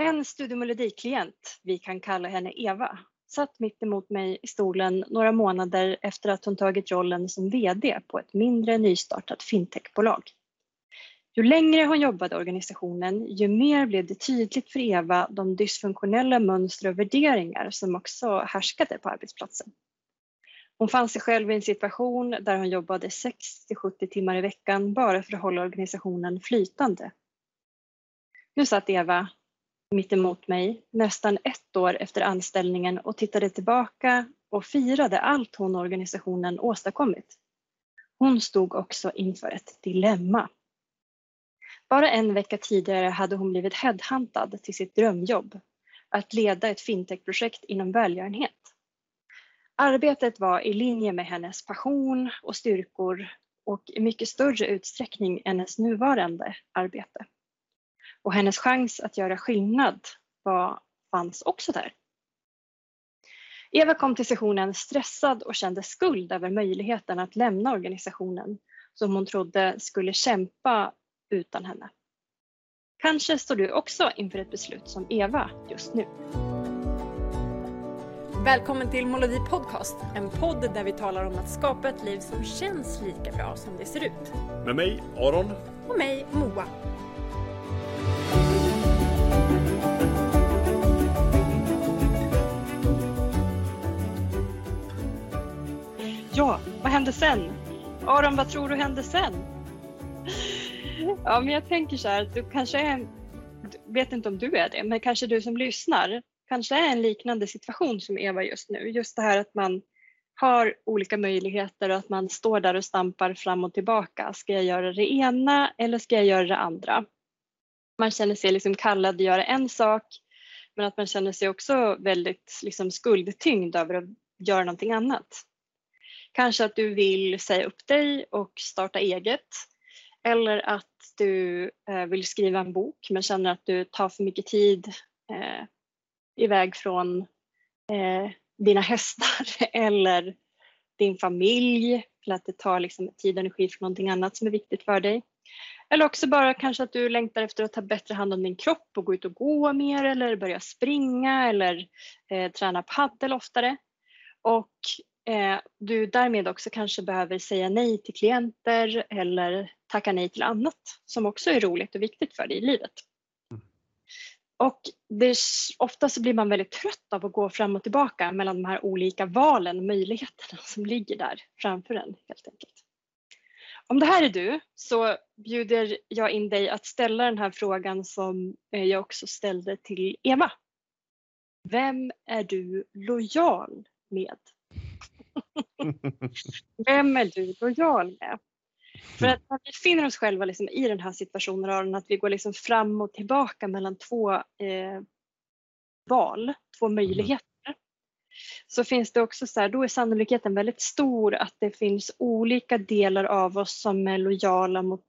En studiemelodiklient, vi kan kalla henne Eva, satt mitt emot mig i stolen några månader efter att hon tagit rollen som VD på ett mindre nystartat fintechbolag. Ju längre hon jobbade i organisationen, ju mer blev det tydligt för Eva de dysfunktionella mönster och värderingar som också härskade på arbetsplatsen. Hon fann sig själv i en situation där hon jobbade 60-70 timmar i veckan bara för att hålla organisationen flytande. Nu satt Eva mitt emot mig nästan ett år efter anställningen och tittade tillbaka och firade allt hon och organisationen åstadkommit. Hon stod också inför ett dilemma. Bara en vecka tidigare hade hon blivit headhuntad till sitt drömjobb, att leda ett fintechprojekt inom välgörenhet. Arbetet var i linje med hennes passion och styrkor och i mycket större utsträckning än hennes nuvarande arbete. Och hennes chans att göra skillnad var, fanns också där. Eva kom till sessionen stressad och kände skuld över möjligheten att lämna organisationen som hon trodde skulle kämpa utan henne. Kanske står du också inför ett beslut som Eva just nu. Välkommen till Molodi Podcast, en podd där vi talar om att skapa ett liv som känns lika bra som det ser ut. Med mig, Aron. Och mig, Moa. Ja, vad hände sen? Aron, vad tror du hände sen? Ja, men jag tänker så här, du kanske är, vet inte om du är det, men kanske du som lyssnar, kanske är en liknande situation som Eva just nu. Just det här att man har olika möjligheter och att man står där och stampar fram och tillbaka. Ska jag göra det ena eller ska jag göra det andra? Man känner sig liksom kallad att göra en sak men att man känner sig också väldigt liksom skuldtyngd över att göra någonting annat. Kanske att du vill säga upp dig och starta eget eller att du eh, vill skriva en bok men känner att du tar för mycket tid eh, iväg från eh, dina hästar eller din familj eller att det tar liksom tid och energi från någonting annat som är viktigt för dig. Eller också bara kanske att du längtar efter att ta bättre hand om din kropp och gå ut och gå mer eller börja springa eller eh, träna paddel oftare. Och du därmed också kanske behöver säga nej till klienter eller tacka nej till annat som också är roligt och viktigt för dig i livet. Mm. Och det, ofta så blir man väldigt trött av att gå fram och tillbaka mellan de här olika valen och möjligheterna som ligger där framför en helt enkelt. Om det här är du så bjuder jag in dig att ställa den här frågan som eh, jag också ställde till Eva. Vem är du lojal med? Vem är du lojal med? För att när vi finner oss själva liksom i den här situationen, att vi går liksom fram och tillbaka mellan två eh, val, två mm. möjligheter, så finns det också så här, då är sannolikheten väldigt stor att det finns olika delar av oss som är lojala mot,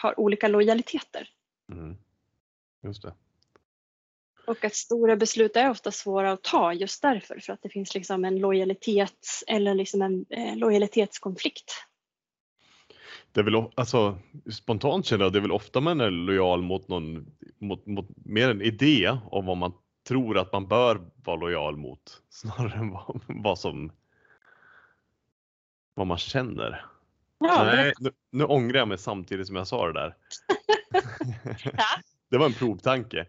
har olika lojaliteter. Mm. Just det. Och att stora beslut är ofta svåra att ta just därför, för att det finns liksom en lojalitets eller liksom en eh, lojalitetskonflikt. Det är väl, alltså, spontant känner jag det är väl ofta man är lojal mot någon, mot, mot mer en idé om vad man tror att man bör vara lojal mot snarare än vad, vad som vad man känner. Ja, Nej, nu, nu ångrar jag mig samtidigt som jag sa det där. det var en provtanke.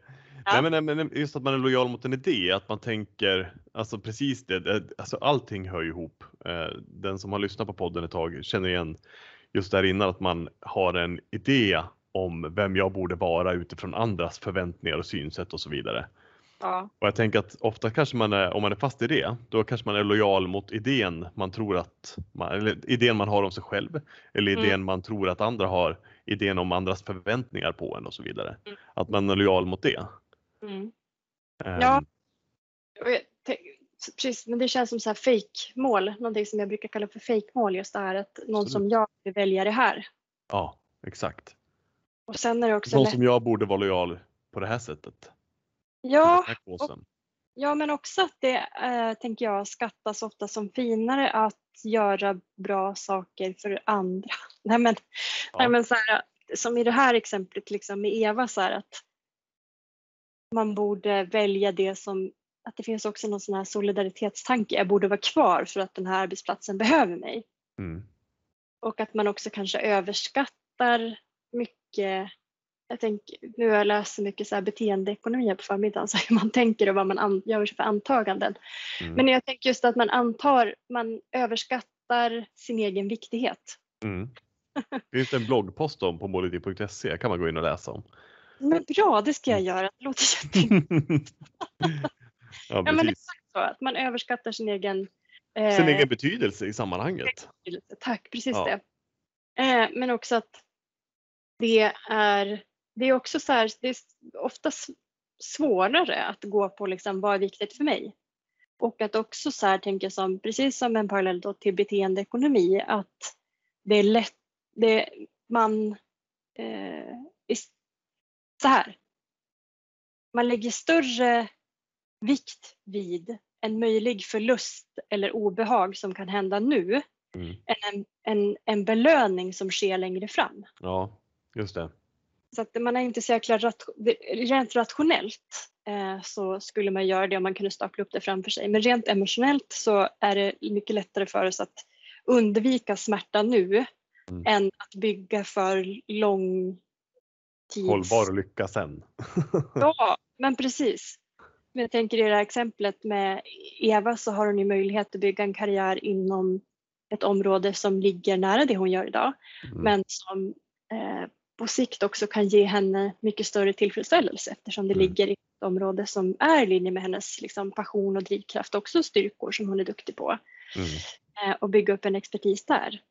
Ja. Nej, men, men just att man är lojal mot en idé, att man tänker, alltså precis det, alltså allting hör ihop. Eh, den som har lyssnat på podden ett tag känner igen just där innan att man har en idé om vem jag borde vara utifrån andras förväntningar och synsätt och så vidare. Ja. Och jag tänker att ofta kanske man är, om man är fast i det, då kanske man är lojal mot idén man tror att, man, eller idén man har om sig själv, eller idén mm. man tror att andra har, idén om andras förväntningar på en och så vidare. Mm. Att man är lojal mot det. Mm. Um. Ja, precis, men det känns som så här fake-mål, någonting som jag brukar kalla för fake-mål, just det här att någon Absolut. som jag vill välja det här. Ja, exakt. Och sen är det också någon lätt... som jag borde vara lojal på det här sättet. Ja, och, ja men också att det äh, tänker jag skattas ofta som finare att göra bra saker för andra. Nej men, ja. nej, men så här, som i det här exemplet liksom med Eva så här att man borde välja det som, att det finns också någon sån här solidaritetstanke. Jag borde vara kvar för att den här arbetsplatsen behöver mig. Mm. Och att man också kanske överskattar mycket jag tänker, nu har jag läst så mycket så här beteendeekonomi på förmiddagen, så hur man tänker och vad man an, gör för antaganden. Mm. Men jag tänker just att man antar, man överskattar sin egen viktighet. Mm. Det finns en bloggpost om på målidé.se kan man gå in och läsa om. Men bra, det ska jag Mm. göra. Det låter jätteintressant. ja, ja, men exakt så, att man överskattar sin egen eh, Sin egen betydelse i sammanhanget. betydelse. Tack, precis Ja. det. Eh, men också att det är, det är också så här, det är ofta svårare att gå på liksom vad är viktigt för mig. Och att också så här tänka som, precis som en parallell då till beteendeekonomi, att det är lätt, det, man, eh, så här, man lägger större vikt vid en möjlig förlust eller obehag som kan hända nu Mm. än en, en, en belöning som sker längre fram. Ja, just det. Så att man är inte så jäkla rat, rent rationellt eh, så skulle man göra det om man kunde stapla upp det framför sig. Men rent emotionellt så är det mycket lättare för oss att undvika smärta nu Mm. än att bygga för lång tids... Hållbar lycka sen. Ja, men precis. Men jag tänker i det här exemplet med Eva så har hon ju möjlighet att bygga en karriär inom ett område som ligger nära det hon gör idag. Mm. Men som eh, på sikt också kan ge henne mycket större tillfredsställelse eftersom det Mm. ligger i ett område som är i linje med hennes liksom, passion och drivkraft, också styrkor som hon är duktig på. Mm. Eh, och bygga upp en expertis där.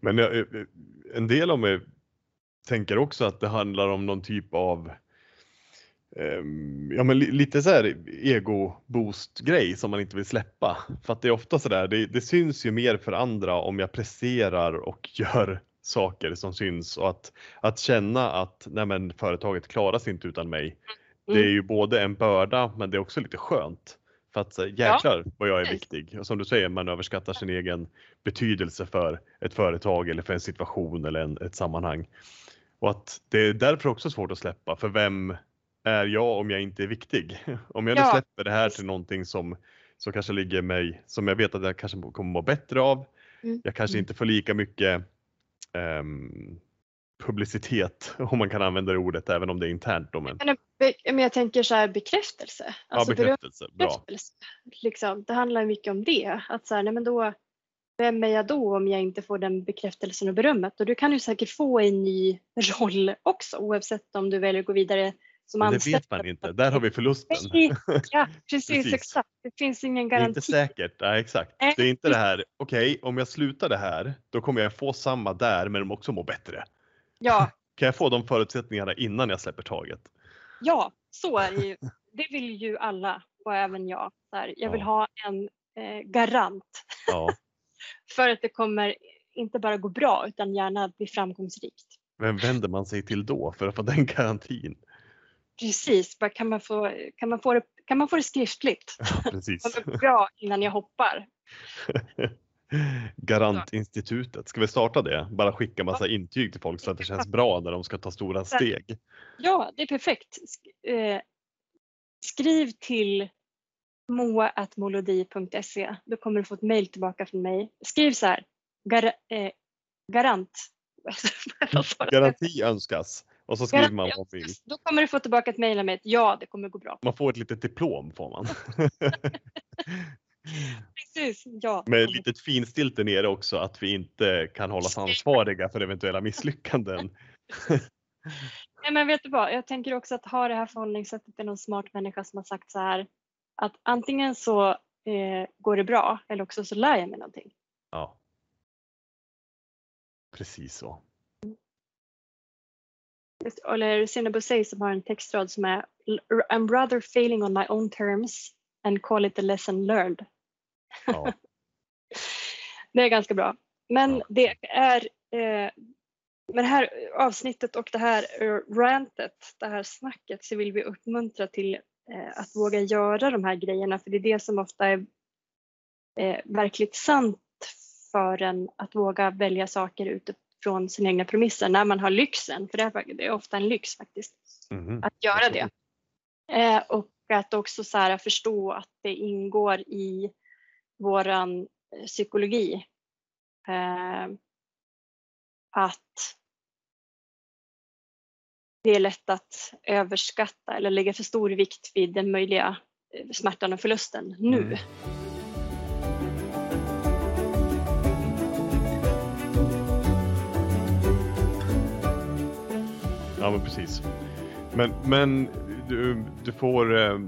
Men eh, en del av mig tänker också att det handlar om någon typ av ehm, ja, men li, lite så här ego boost grej som man inte vill släppa. För att det är ofta så där, det, det syns ju mer för andra om jag presterar och gör saker som syns och att, att känna att nej men, företaget klarar sig inte utan mig. Det är Mm. ju både en börda men det är också lite skönt. För att jäklar vad jag är viktig. Och som du säger, man överskattar sin egen betydelse för ett företag eller för en situation eller en, ett sammanhang. Och att det är därför också svårt att släppa. För vem är jag om jag inte är viktig? Om jag nu Ja, släpper det här till någonting som, som kanske ligger mig, som jag vet att jag kanske kommer må bättre av. Mm. Jag kanske Mm. inte får lika mycket ehm, publicitet, om man kan använda det ordet, även om det är internt. Då, men, Men, jag tänker så här bekräftelse. Alltså ja, bekräftelse, bra. Liksom, det handlar mycket om det. Att så här, nej men då, vem är jag då om jag inte får den bekräftelsen och berömmet? Och du kan ju säkert få en ny roll också oavsett om du väljer att gå vidare som Men det anställd. vet man inte, där har vi förlusten. Ja, precis, Precis. exakt. Det finns ingen Det är inte garanti. säkert, nej exakt. Nej, Det är inte det här, okej om jag slutar det här, då kommer jag få samma där men också må bättre. Ja, Kan jag få de förutsättningarna innan jag släpper taget? ja, så är det ju. Det vill ju alla och även jag. Jag vill Ja. ha en eh, garant Ja. För att det kommer inte bara gå bra utan gärna bli framgångsrikt. Vem vänder man sig till då för att få den garantin? Precis, kan man få, kan man få, det, kan man få det skriftligt? Ja, precis. Bra innan jag hoppar. Garantinstitutet, ska vi starta det? Bara skicka massa intyg till folk så att det känns bra när de ska ta stora steg. Ja, det är perfekt. Eh, skriv till moa.molodi.se. Då kommer du få ett mejl tillbaka från mig. Skriv så här, gar, eh, garant. Garanti önskas och så skriver Garanti man vad man vill. Då kommer du få tillbaka ett mejl med ett ja, det kommer gå bra. Man får ett litet diplom får man. Precis, ja. Med ett litet finstilt där nere också att vi inte kan hållas ansvariga för eventuella misslyckanden. Nej, men vet du vad, jag tänker också att ha det här förhållningssättet till någon smart människa som har sagt så här att antingen så eh, går det bra eller också så lär jag mig någonting. Ja. Precis så. Just- Eller Sina Bussey som har en textrad som är I'm rather failing on my own terms and call it a lesson learned. Ja. Det är ganska bra. Men Ja. det är eh, med det här avsnittet och det här eh, rantet, det här snacket så vill vi uppmuntra till att våga göra de här grejerna för det är det som ofta är eh, verkligt sant för en att våga välja saker utifrån sina egna premisser när man har lyxen, för det är, fakt- det är ofta en lyx faktiskt, Mhm. att göra det. Eh, och att också så här, förstå att det ingår i våran eh, psykologi. Eh, att det är lätt att överskatta eller lägga för stor vikt vid den möjliga eh, smärtan och förlusten nu. Mm. Ja men precis. Men, men du, du, får, eh,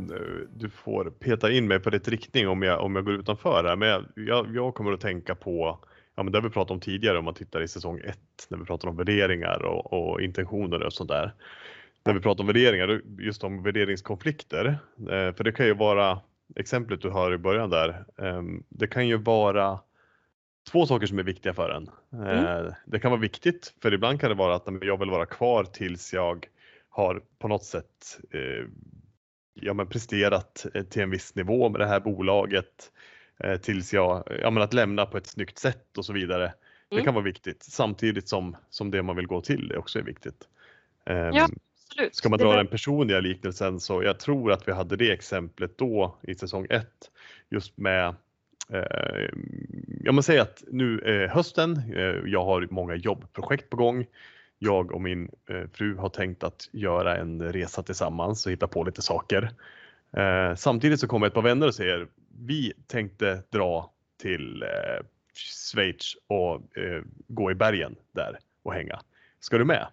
du får peta in mig på rätt riktning om jag, om jag går utanför här. Men jag, jag, jag kommer att tänka på ja, men det har vi pratat om tidigare om man tittar i säsong 1 när vi pratar om värderingar och, och intentioner och sånt där. När vi pratar om värderingar, just om värderingskonflikter, eh, för det kan ju vara exemplet du har i början där. Eh, det kan ju vara två saker som är viktiga för en. Mm. Eh, det kan vara viktigt för ibland kan det vara att jag vill vara kvar tills jag har på något sätt ja, men presterat till en viss nivå med det här bolaget eh, tills jag, ja men att lämna på ett snyggt sätt och så vidare. Mm. Det kan vara viktigt samtidigt som, som det man vill gå till också är viktigt. Um, ja, absolut. Ska man dra den personliga liknelsen så jag tror att vi hade det exemplet då i säsong 1 just med eh, jag måste säga att nu är hösten, eh, jag har många jobbprojekt på gång. Jag och min eh, fru har tänkt att göra en resa tillsammans och hitta på lite saker. Eh, samtidigt så kommer ett par vänner och säger vi tänkte dra till eh, Schweiz och eh, gå i bergen där och hänga. Ska du med?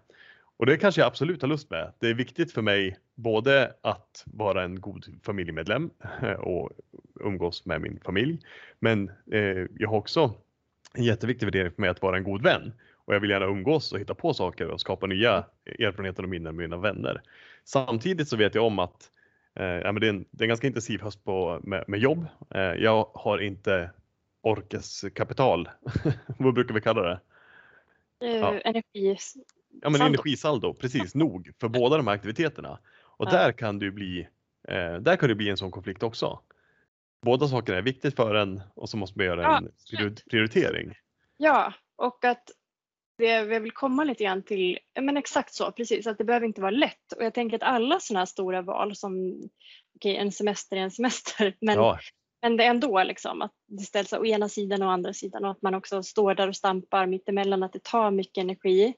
Och det kanske jag absolut har lust med. Det är viktigt för mig både att vara en god familjemedlem och umgås med min familj. Men eh, jag har också en jätteviktig värdering för mig att vara en god vän och jag vill gärna umgås och hitta på saker och skapa nya erfarenheter och minnen med mina vänner. Samtidigt så vet jag om att Eh, ja, men det, är en, det är en ganska intensiv höst på, med, med jobb. Eh, jag har inte orkeskapital. Vad brukar vi kalla det? Uh, ja. Energi. Ja, men energisaldo, precis nog för båda de här aktiviteterna. Och ja. där kan det bli, eh, där kan det bli en sån konflikt också. Båda sakerna är viktigt för en och så måste man göra ja, en prioritering. Ja, och att det jag vill komma lite grann till, men exakt så, precis, att det behöver inte vara lätt. Och jag tänker att alla sådana här stora val som, okej okay, en semester är en semester, men, ja. men det är ändå liksom att det ställs å ena sidan och å andra sidan och att man också står där och stampar mittemellan, att det tar mycket energi.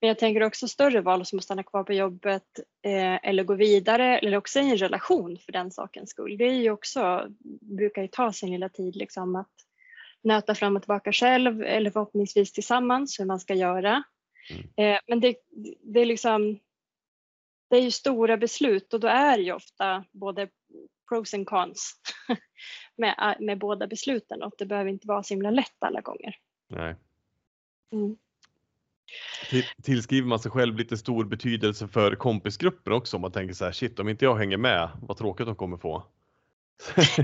Men jag tänker också större val som att stanna kvar på jobbet eh, eller gå vidare eller också i en relation för den sakens skull. Det är ju också, brukar ju ta sin lilla tid liksom att nöta fram och tillbaka själv eller förhoppningsvis tillsammans hur man ska göra. Mm. Eh, men det, det, är liksom, det är ju stora beslut och då är det ju ofta både pros and cons med, med båda besluten och det behöver inte vara så himla lätt alla gånger. Nej. Mm. Tillskriver man sig själv lite stor betydelse för kompisgrupper också om man tänker så här shit om inte jag hänger med vad tråkigt de kommer få.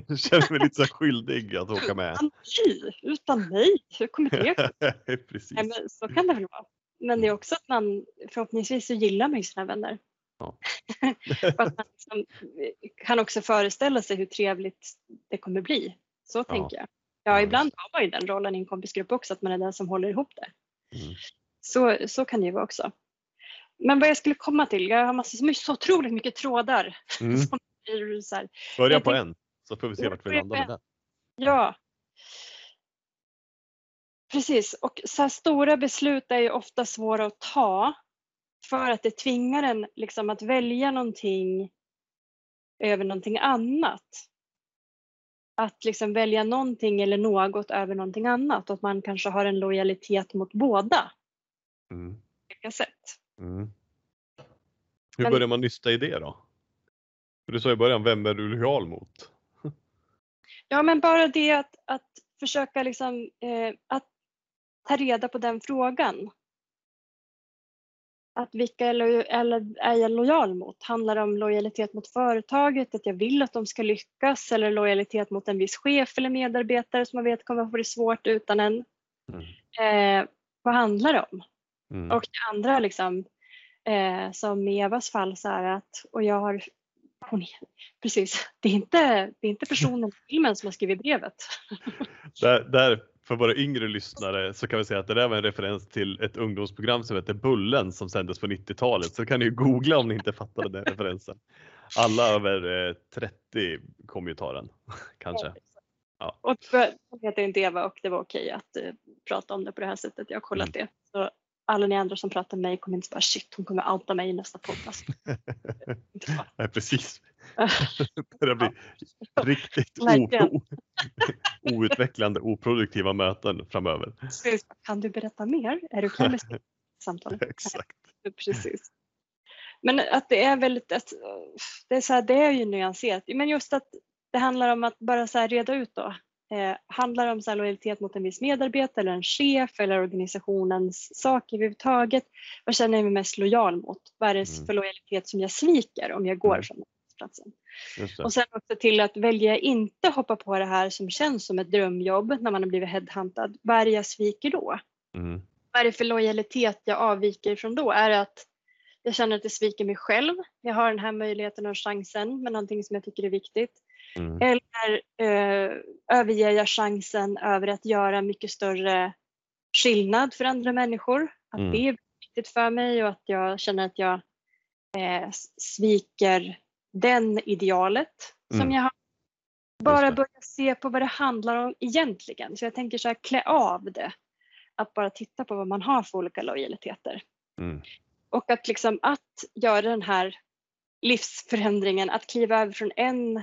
Jag känner mig lite så skyldig att åka med. Utan mig? Utan mig? Hur kommer det Precis. Nej, men Så kan det väl vara. Men det är också att man förhoppningsvis så gillar man ju sina vänner. Ja. att man liksom kan också föreställa sig hur trevligt det kommer bli. Så ja. tänker jag. Ja, ibland har man ju den rollen i en kompisgrupp också, att man är den som håller ihop det. Mm. Så, så kan det ju vara också. Men vad jag skulle komma till, jag har massor, så otroligt mycket trådar. Mm. Som så här. Börja på en. Så får vi se vart vi landar med det. Ja. Precis, och så här stora beslut är ju ofta svåra att ta för att det tvingar en liksom att välja någonting över någonting annat. Att liksom välja någonting eller något över någonting annat och att man kanske har en lojalitet mot båda. Mm. sätt. Mm. Hur börjar man nysta i det då? Du sa i början, vem är du lojal mot? Ja, men bara det att, att försöka liksom, eh, att ta reda på den frågan. Att vilka eller är jag lojal mot? Handlar det om lojalitet mot företaget, att jag vill att de ska lyckas eller lojalitet mot en viss chef eller medarbetare som man vet kommer att få det svårt utan en? Mm. Eh, vad handlar det om? Mm. Och det andra liksom, eh, som i Evas fall så är att, och jag har hon är, precis, det är, inte, det är inte personen i filmen som har skrivit brevet. Där, där, för våra yngre lyssnare så kan vi säga att det där var en referens till ett ungdomsprogram som heter Bullen som sändes på 90-talet. Så kan ni googla om ni inte fattade den referensen. alla över 30 eh, kommer ju ta den kanske. Ja. Och jag heter inte Eva och det var okej att uh, prata om det på det här sättet. Jag har kollat mm. det. Så alla ni andra som pratar med mig kommer inte bara shit, hon kommer outa mig i nästa podcast. Nej, precis. det börjar bli ja. riktigt o, outvecklande, oproduktiva möten framöver. Kan du berätta mer? Är du klar med samtalet? Exakt. Precis. Men att det är väldigt, att, det, är så här, det är ju nyanserat. Men just att det handlar om att bara så reda ut då. Eh, handlar det om så lojalitet mot en viss medarbetare eller en chef eller organisationens sak överhuvudtaget? Vad känner jag mig mest lojal mot? Vad är det mm. för lojalitet som jag sviker om jag går mm. från arbetsplatsen? Och sen också till att välja inte hoppa på det här som känns som ett drömjobb när man har blivit headhuntad. Vad är det jag sviker då? Mm. Vad är det för lojalitet jag avviker från då? Är det att jag känner att jag sviker mig själv. Jag har den här möjligheten och chansen med någonting som jag tycker är viktigt. Mm. Eller eh, överger jag chansen över att göra mycket större skillnad för andra människor. Att mm. det är viktigt för mig och att jag känner att jag eh, sviker den idealet mm. som jag har. Bara börja se på vad det handlar om egentligen. Så jag tänker så här, klä av det. Att bara titta på vad man har för olika lojaliteter. Mm. Och att, liksom, att göra den här livsförändringen, att kliva över från en,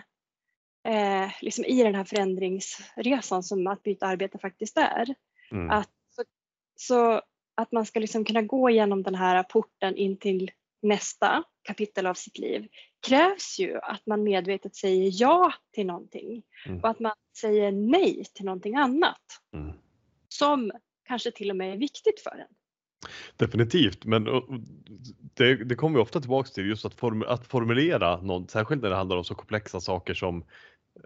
eh, liksom i den här förändringsresan som att byta arbete faktiskt är. Mm. Att, så, så, att man ska liksom kunna gå igenom den här porten in till nästa kapitel av sitt liv krävs ju att man medvetet säger ja till någonting mm. och att man säger nej till någonting annat mm. som kanske till och med är viktigt för en. Definitivt, men det, det kommer vi ofta tillbaks till just att, form, att formulera något, särskilt när det handlar om så komplexa saker som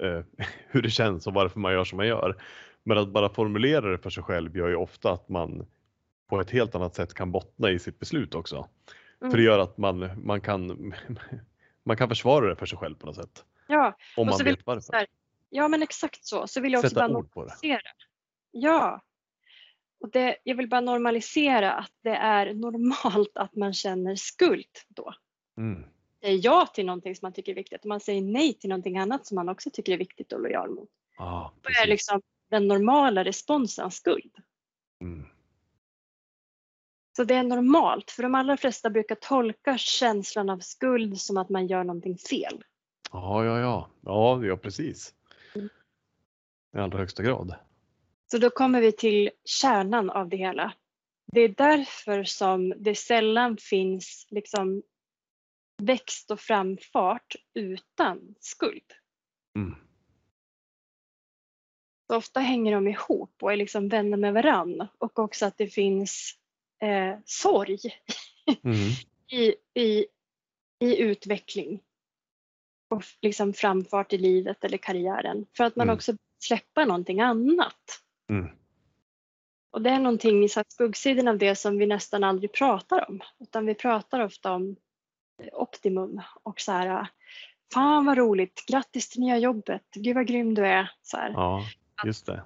eh, hur det känns och varför man gör som man gör. Men att bara formulera det för sig själv gör ju ofta att man på ett helt annat sätt kan bottna i sitt beslut också. Mm. För det gör att man, man, kan, man kan försvara det för sig själv på något sätt. Ja, om man vet varför. Här, ja men exakt så. Så vill jag också Sätta bara ord på det. Ja, och det, jag vill bara normalisera att det är normalt att man känner skuld då. Mm. Säger ja till någonting som man tycker är viktigt och man säger nej till någonting annat som man också tycker är viktigt och lojal mot. Ah, det är liksom den normala responsen skuld. Mm. Så det är normalt, för de allra flesta brukar tolka känslan av skuld som att man gör någonting fel. Ja, ja, ja, ja, ja precis. Mm. I allra högsta grad. Så då kommer vi till kärnan av det hela. Det är därför som det sällan finns liksom växt och framfart utan skuld. Mm. Så ofta hänger de ihop och är liksom vänner med varann och också att det finns eh, sorg mm. i, i, i utveckling och liksom framfart i livet eller karriären för att man mm. också släpper någonting annat. Mm. Och det är någonting i skuggsidan av det som vi nästan aldrig pratar om. Utan vi pratar ofta om optimum och så här Fan vad roligt, grattis till nya jobbet, gud vad grym du är. Så här. Ja, just det.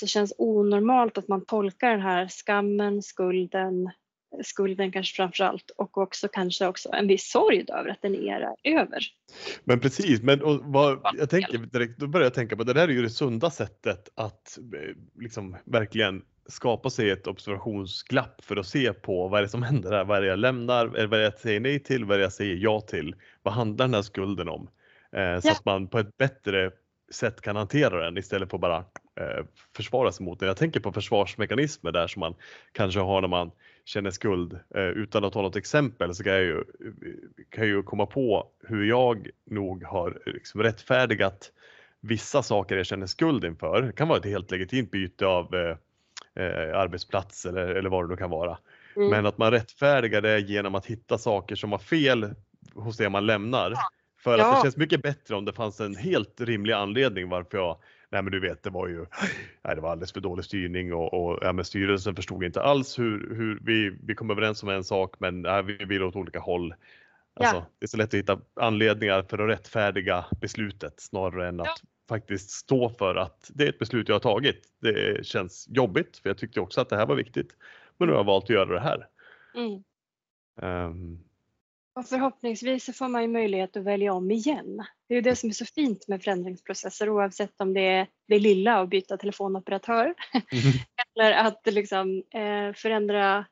Det känns onormalt att man tolkar den här skammen, skulden, skulden kanske framför allt och också kanske också en viss sorg över att den era är över. Men precis, men och vad, jag tänker direkt, då börjar jag tänka på det där är ju det sunda sättet att eh, liksom verkligen skapa sig ett observationsglapp för att se på vad är det som händer här, vad är det jag lämnar, vad är det jag säger nej till, vad är det jag säger ja till, vad handlar den här skulden om? Eh, så ja. att man på ett bättre sätt kan hantera den istället för att bara eh, försvara sig mot den. Jag tänker på försvarsmekanismer där som man kanske har när man känner skuld. Eh, utan att ta något exempel så kan jag ju, kan jag ju komma på hur jag nog har liksom rättfärdigat vissa saker jag känner skuld inför. Det kan vara ett helt legitimt byte av eh, arbetsplats eller, eller vad det nu kan vara. Mm. Men att man rättfärdigar det genom att hitta saker som var fel hos det man lämnar. Ja. För ja. att det känns mycket bättre om det fanns en helt rimlig anledning varför jag Nej men du vet det var ju nej, det var alldeles för dålig styrning och, och ja, men styrelsen förstod inte alls hur, hur vi, vi kom överens om en sak men nej, vi vill åt olika håll. Alltså, ja. Det är så lätt att hitta anledningar för att rättfärdiga beslutet snarare än att. Faktiskt stå för att det är ett beslut jag har tagit. Det känns jobbigt för jag tyckte också att det här var viktigt men nu har jag valt att göra det här. Mm. Um, Och förhoppningsvis så får man ju möjlighet att välja om igen. Det är ju det som är så fint med förändringsprocesser oavsett om det är det lilla att byta telefonoperatör Mm. eller att liksom, eh, förändra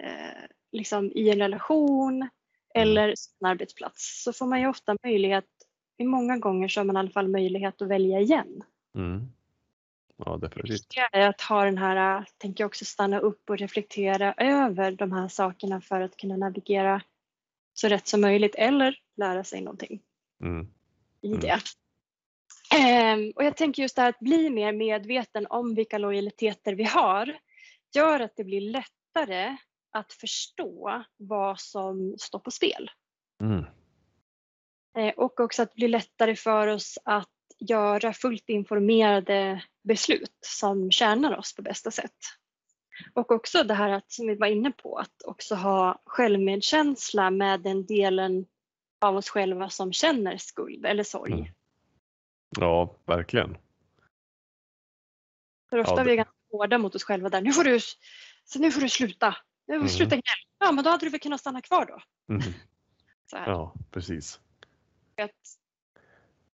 eh, liksom i en relation eller en arbetsplats så får man ju ofta möjlighet, många gånger så har man i alla fall möjlighet att välja igen. Mm. Ja, Det definitivt. viktiga är att ha den här, tänker jag också stanna upp och reflektera över de här sakerna för att kunna navigera så rätt som möjligt eller lära sig någonting Mm. i Mm. det. Ehm, och jag tänker just det här att bli mer medveten om vilka lojaliteter vi har gör att det blir lättare att förstå vad som står på spel. Mm. Eh, och också att det blir lättare för oss att göra fullt informerade beslut som tjänar oss på bästa sätt. Och också det här att, som vi var inne på, att också ha självmedkänsla med den delen av oss själva som känner skuld eller sorg. Mm. Ja, verkligen. För ofta Ja, är vi det- ganska hårda mot oss själva där. Nu får du, så nu får du sluta. Nu får Mm. du sluta gnälla. Ja, men då hade du väl kunnat stanna kvar då. Mm. Ja, precis. Jag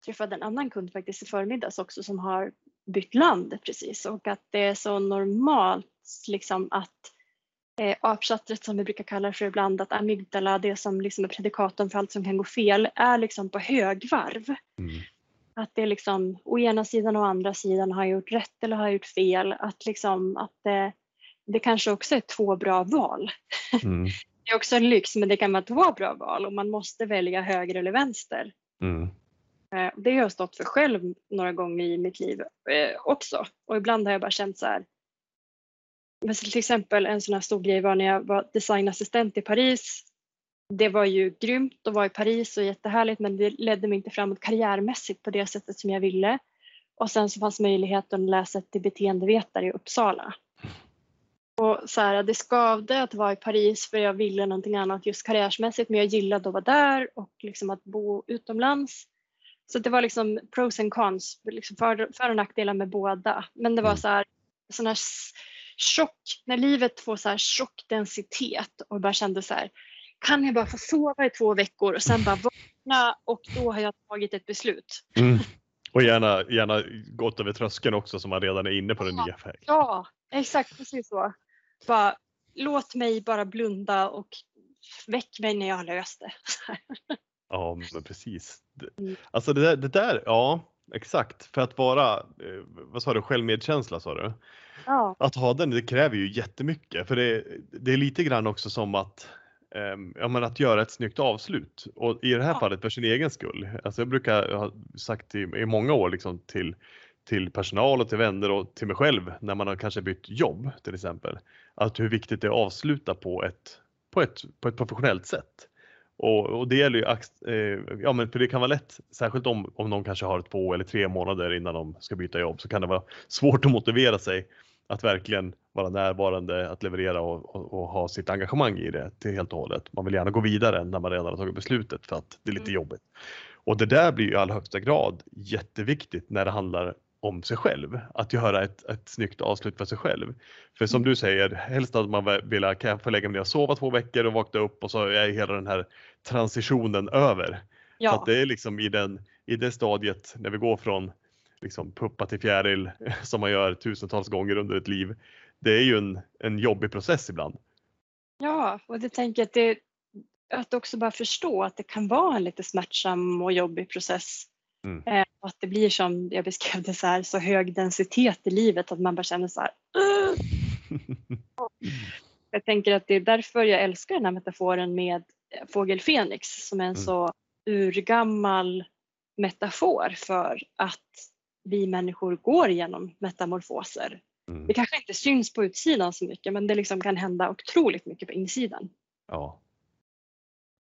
träffade en annan kund faktiskt i förmiddags också som har bytt land precis och att det är så normalt liksom att eh, apchattret som vi brukar kalla för ibland, att amygdala, det som liksom är predikatorn för allt som kan gå fel, är liksom på högvarv. Mm. Att det är liksom å ena sidan och å andra sidan har jag gjort rätt eller har jag gjort fel. Att liksom att det, det kanske också är två bra val. Mm. Det är också en lyx men det kan vara två bra val och man måste välja höger eller vänster. Mm. Eh, Det har jag stått för själv några gånger i mitt liv eh, också. Och ibland har jag bara känt så här. Men till exempel en sån här stor grej var när jag var designassistent i Paris. Det var ju grymt att vara i Paris och jättehärligt men det ledde mig inte framåt karriärmässigt på det sättet som jag ville. Och sen så fanns möjligheten att läsa till beteendevetare i Uppsala. Och så här, det skavde att vara i Paris för jag ville någonting annat just karriärsmässigt men jag gillade att vara där och liksom att bo utomlands. Så det var liksom pros and cons, liksom för, för och nackdelar med båda. Men det var Mm. så här, sån här chock, när livet får så här tjockdensitet och jag bara kände så här, kan jag bara få sova i två veckor och sen bara vakna och då har jag tagit ett beslut. Mm. Och gärna, gärna gått över tröskeln också så man redan är inne på den nya vägen. Ja, exakt precis så. Bara, låt mig bara blunda och väck mig när jag har löst det. Ja, men precis. Mm. Alltså det där, det där, ja exakt. För att vara, eh, vad sa du, självmedkänsla sa du? Ja, Att ha den, det kräver ju jättemycket. För det, det är lite grann också som att, ehm, ja, men att göra ett snyggt avslut. Och i det här Ja. fallet för sin egen skull. Alltså jag brukar ha sagt i, i många år liksom till, till personal och till vänner och till mig själv när man har kanske bytt jobb till exempel. Att hur viktigt det är att avsluta på ett, på ett, på ett professionellt sätt. Och, och det gäller ju, eh, ja men för det kan vara lätt, särskilt om, om någon kanske har två eller tre månader innan de ska byta jobb, så kan det vara svårt att motivera sig att verkligen vara närvarande, att leverera och, och, och ha sitt engagemang i det till helt och hållet. Man vill gärna gå vidare när man redan har tagit beslutet för att det är lite Mm. jobbigt. Och det där blir ju i allra högsta grad jätteviktigt när det handlar om sig själv. Att göra ett, ett snyggt avslut för sig själv. För som Mm. du säger, helst att man vill, kan jag få lägga mig ner och sova två veckor och vakna upp och så är hela den här transitionen över. Så ja. att det är liksom i, den, i det stadiet när vi går från liksom puppa till fjäril som man gör tusentals gånger under ett liv. Det är ju en, en jobbig process ibland. Ja, och det tänker att det att också bara förstå att det kan vara en lite smärtsam och jobbig process. Mm. Eh, att det blir som jag beskrev det så här så hög densitet i livet att man bara känner så här. "Ugh!" Jag tänker att det är därför jag älskar den här metaforen med eh, fågel Fenix som är en Mm. så urgammal metafor för att vi människor går igenom metamorfoser. Mm. Det kanske inte syns på utsidan så mycket men det liksom kan hända otroligt mycket på insidan. Ja.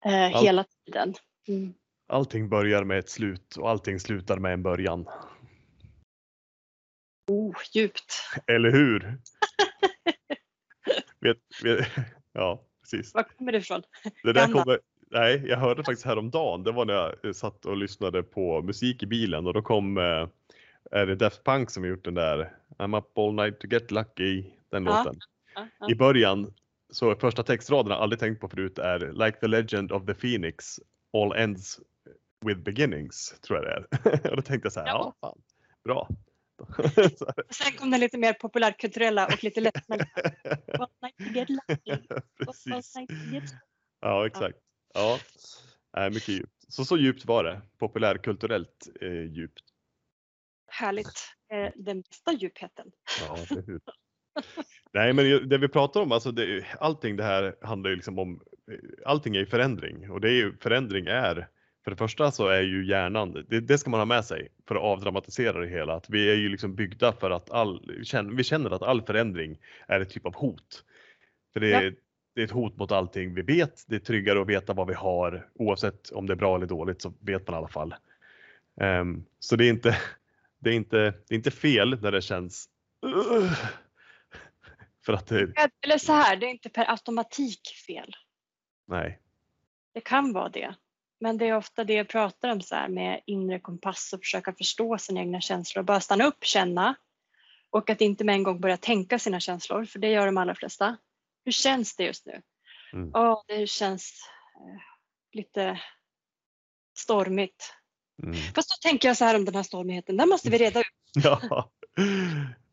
Eh, Allt- hela tiden. Mm. Allting börjar med ett slut och allting slutar med en början. Oh, djupt. Eller hur? vet, vet, ja, precis. Var kommer det ifrån? Det där kommer, nej, jag hörde faktiskt häromdagen. Det var när jag satt och lyssnade på musik i bilen och då kom, eh, är det Daft Punk som gjort den där I'm up all night to get lucky, den Ja. låten. Ja, ja. I början så första textraden jag aldrig tänkt på förut är Like the legend of the phoenix, all ends with beginnings, tror jag det är. och då tänkte jag så här, ja, Ja. fan, bra. Och sen kom den lite mer populärkulturella och lite lättare. Precis. Ja, exakt. Ja, Nej, mycket djupt. Så så djupt var det. Populärkulturellt eh, djupt. Härligt. Eh, Den bästa djupheten. Ja? Nej, men det vi pratar om, alltså det, allting det här handlar ju liksom om, eh, allting är förändring och det är ju, förändring är, för det första så är ju hjärnan, det, det ska man ha med sig för att avdramatisera det hela, att vi är ju liksom byggda för att all, vi känner att all förändring är ett typ av hot. För det är, Ja. det är ett hot mot allting vi vet, det är tryggare att veta vad vi har, oavsett om det är bra eller dåligt så vet man i alla fall. Ehm, så det är inte, det är inte, det är inte fel när det känns "Ugh", för att det, Eller så här, det är inte per automatik fel. nej, Det kan vara det. Men det är ofta det jag pratar om så här med inre kompass och försöka förstå sina egna känslor. Bara stanna upp, känna och att inte med en gång börja tänka sina känslor, för det gör de allra flesta. Hur känns det just nu? Mm. Ja, det känns eh, lite stormigt. mm. Fast då tänker jag så här om den här stormigheten, den måste vi reda ut. ja,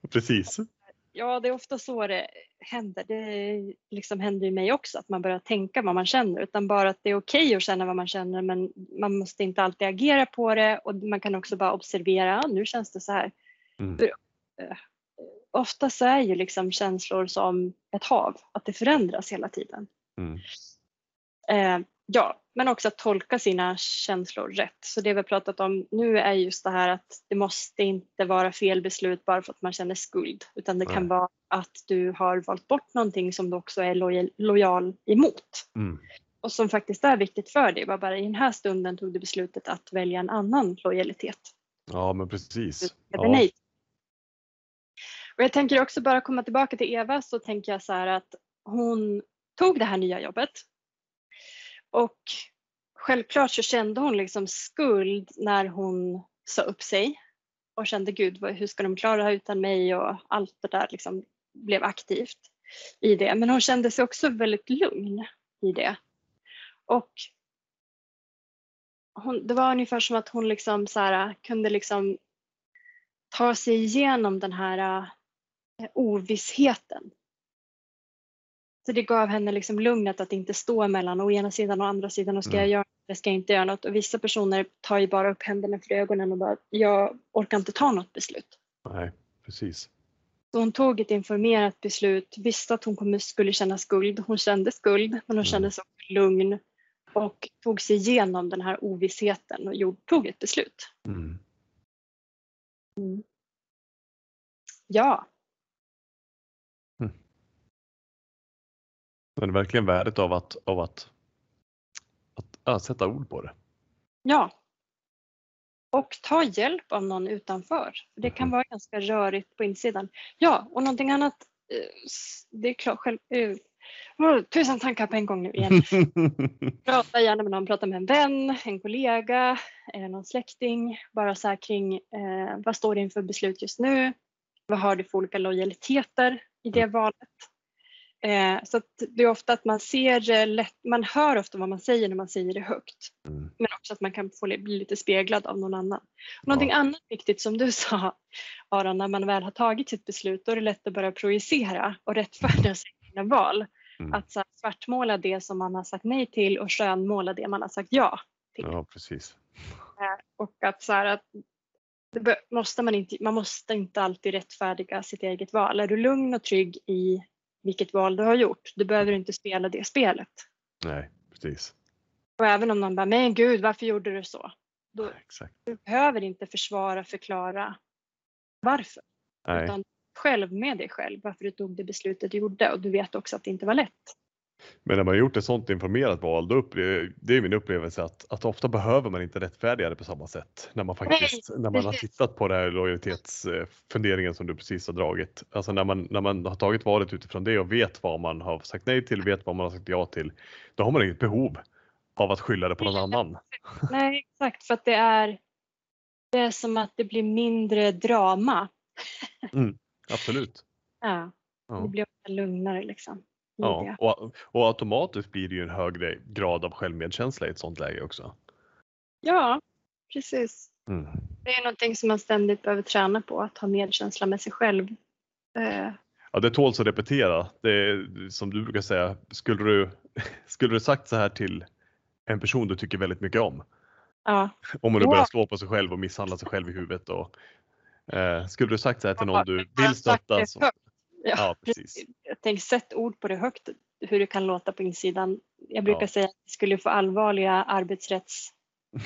precis. Ja, det är ofta så det händer. Det liksom händer ju mig också, att man börjar tänka vad man känner. Utan bara att det är okej att känna vad man känner, men man måste inte alltid agera på det. Och man kan också bara observera, "Ah, nu känns det så här. Mm. För, eh, Ofta så är ju liksom känslor som ett hav, att det förändras hela tiden. Mm. Eh, ja, men också att tolka sina känslor rätt. Så det vi har pratat om nu är just det här att det måste inte vara fel beslut bara för att man känner skuld. Utan det kan Nej. vara att du har valt bort någonting som du också är lojal, lojal emot. Mm. Och som faktiskt är viktigt för dig. Bara, bara i den här stunden tog du beslutet att välja en annan lojalitet. Ja, men precis. Ja. Och jag tänker också bara komma tillbaka till Eva så tänker jag så här att hon tog det här nya jobbet. Och självklart så kände hon liksom skuld när hon sa upp sig och kände gud hur ska de klara det här utan mig och allt det där liksom blev aktivt i det. Men hon kände sig också väldigt lugn i det. Och hon, det var ungefär som att hon liksom så här, kunde liksom ta sig igenom den här eh, ovissheten. Så det gav henne liksom lugnet att inte stå mellan å ena sidan och andra sidan och ska Mm. jag göra eller ska jag inte göra något. Och vissa personer tar ju bara upp händerna för ögonen och bara jag orkar inte ta något beslut. Nej, precis. Så hon tog ett informerat beslut, visste att hon skulle känna skuld. Hon kände skuld men hon Mm. kände sig lugn och tog sig igenom den här ovissheten och tog ett beslut. Mm. Ja, Men verkligen värdet av att, av att, att ja, sätta ord på det. Ja. Och ta hjälp av någon utanför. För Det kan Mhm. vara ganska rörigt på insidan. Ja, och någonting annat. eh, Det är klart själv. eh, oh, tusen tankar på en gång nu igen. Prata gärna med någon, prata med en vän, en kollega, någon släkting. Bara så här kring eh, vad står det inför beslut just nu? Vad har du för olika lojaliteter i det valet? Eh, så det är ofta att man ser lätt, man hör ofta vad man säger när man säger det högt. Mm. Men också att man kan få li- bli lite speglad av någon annan. Någonting Ja. annat viktigt som du sa Aron, när man väl har tagit sitt beslut då är det lätt att börja projicera och rättfärdiga sina val. Mm. Att så här, svartmåla det som man har sagt nej till och skönmåla det man har sagt ja. Ja, precis. Eh, Och att så här, att måste man, inte, man måste inte alltid rättfärdiga sitt eget val. Är du lugn och trygg i vilket val du har gjort, du behöver inte spela det spelet. Nej, precis. Och även om någon bara, men gud varför gjorde du så? Då, Exakt. Du behöver inte försvara, förklara varför. Nej. Utan själv med dig själv varför du tog det beslutet du gjorde och du vet också att det inte var lätt. Men när man gjort ett sådant informerat val, då upplever, det är min upplevelse att, att ofta behöver man inte rättfärdiga det på samma sätt. När man faktiskt, när man har tittat på den här lojalitetsfunderingen som du precis har dragit. Alltså när man, när man har tagit valet utifrån det och vet vad man har sagt nej till, vet vad man har sagt ja till. Då har man inget behov av att skylla det på någon annan. Nej exakt för att det är, det är som att det blir mindre drama. Absolut. Ja, det blir lugnare liksom. Ja, och, och automatiskt blir det ju en högre grad av självmedkänsla i ett sånt läge också. Ja, precis. Mm. Det är någonting som man ständigt behöver träna på, att ha medkänsla med sig själv. Eh, Ja, det tåls att repetera. Det är, som du brukar säga, skulle du, skulle du sagt så här till en person du tycker väldigt mycket om, ja, om man nu Ja. börjar slå på sig själv och misshandla sig själv i huvudet och eh, skulle du sagt så här till någon du vill stötta? Så, ja, precis. Tänker sätt ord på det högt, hur det kan låta på insidan. Jag brukar Ja. säga att det skulle få allvarliga arbetsrätts...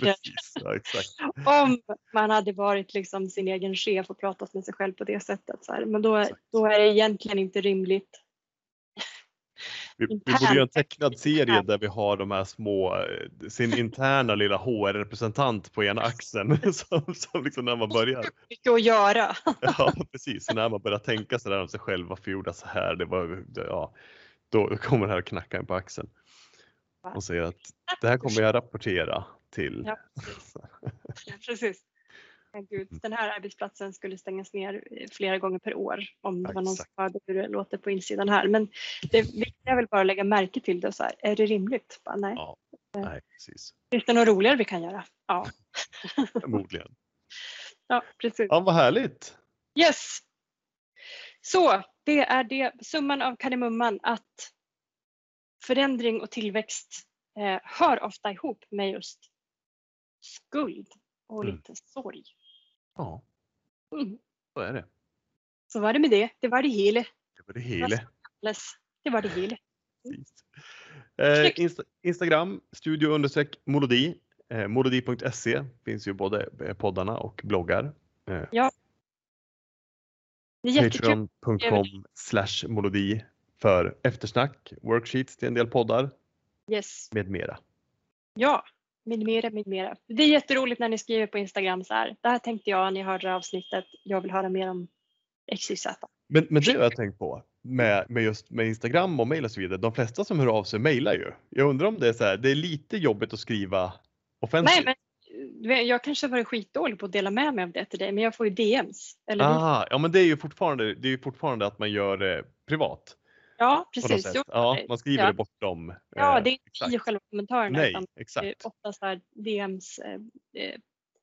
precis, ja. Om man hade varit liksom sin egen chef och pratat med sig själv på det sättet. Så här. Men då, Exakt. då är det egentligen inte rimligt. Vi, vi borde göra en tecknad serie där vi har de här små, eh, sin interna lilla HR-representant på ena axeln som, som liksom när man börjar. Mycket att göra. Ja, precis. Så när man börjar tänka sådär om sig själv, varför gjorde jag så här? Det var, ja, då kommer det här att knacka en på axeln och säger att det här kommer jag rapportera till. Ja, precis. Precis. Gud, den här arbetsplatsen skulle stängas ner eh, flera gånger per år om det var någon som hörde hur det låter på insidan här. Men det viktiga är väl bara att lägga märke till det. Så här. Är det rimligt? Bara, nej. Ja, nej, precis. Finns det något roligare vi kan göra? Ja, Förmodligen. ja precis. Ja, vad härligt. Yes! Så det är det, summan av kardemumman att förändring och tillväxt eh, hör ofta ihop med just skuld och Mm. lite sorg. Ja, Mm. så är det. Så var det med det. Det var det hela. Det var det hela. Det var det hela. Eh. Insta Instagram, studio understreck molodi. Eh, molodi.se finns ju både eh, poddarna och bloggar. Eh, jättekul. Patreon.com slash molodi för eftersnack, worksheets till en del poddar Yes. med mera. Ja, med mera, med mera. Det är jätteroligt när ni skriver på Instagram så här. Det här tänkte jag när jag hörde avsnittet. Jag vill höra mer om XYZ. Men, men det har jag tänkt på med, med just med Instagram och mail och så vidare. De flesta som hör av sig mailar ju. Jag undrar om det är så här, det är lite jobbigt att skriva offentligt. Nej, men vet, jag kanske har varit skitdålig på att dela med mig av det till dig, men jag får ju DMs. Eller ah, ja men det är ju fortfarande, det är ju fortfarande att man gör det privat. Ja, precis. Jo, Ja, man skriver ja. det bortom. ja, eh, det är inte exakt. i själva kommentarerna Nej, utan är exakt. oftast där DMs eh, eh,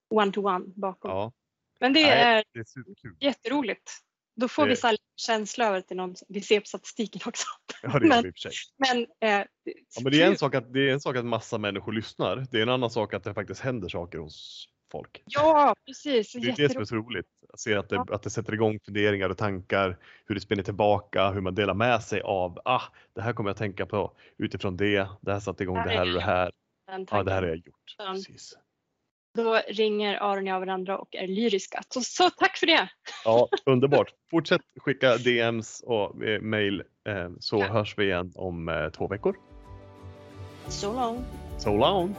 one-to-one bakom. Ja, Men det Nej. är det är superkul. jätteroligt. Då får vi Det- så här känsla över till någon. Vi ser på statistiken också. Ja, det Men- vi. Men, eh, Ja, men det är en sak att det är en sak att massa människor lyssnar. Det är en annan sak att det faktiskt händer saker hos folk. Ja, precis. Det är det som är så roligt. Att se att det, att det sätter igång funderingar och tankar, hur det spinner tillbaka, hur man delar med sig av, ah, det här kommer jag tänka på utifrån det, det här satte igång det här och det här, ja det här har jag gjort. Precis. Då ringer Aron och jag varandra och är lyriska. Så, så tack för det! Ja, underbart. Fortsätt skicka DMs och eh, mail eh, så Ja. hörs vi igen om eh, två veckor. So long! So long!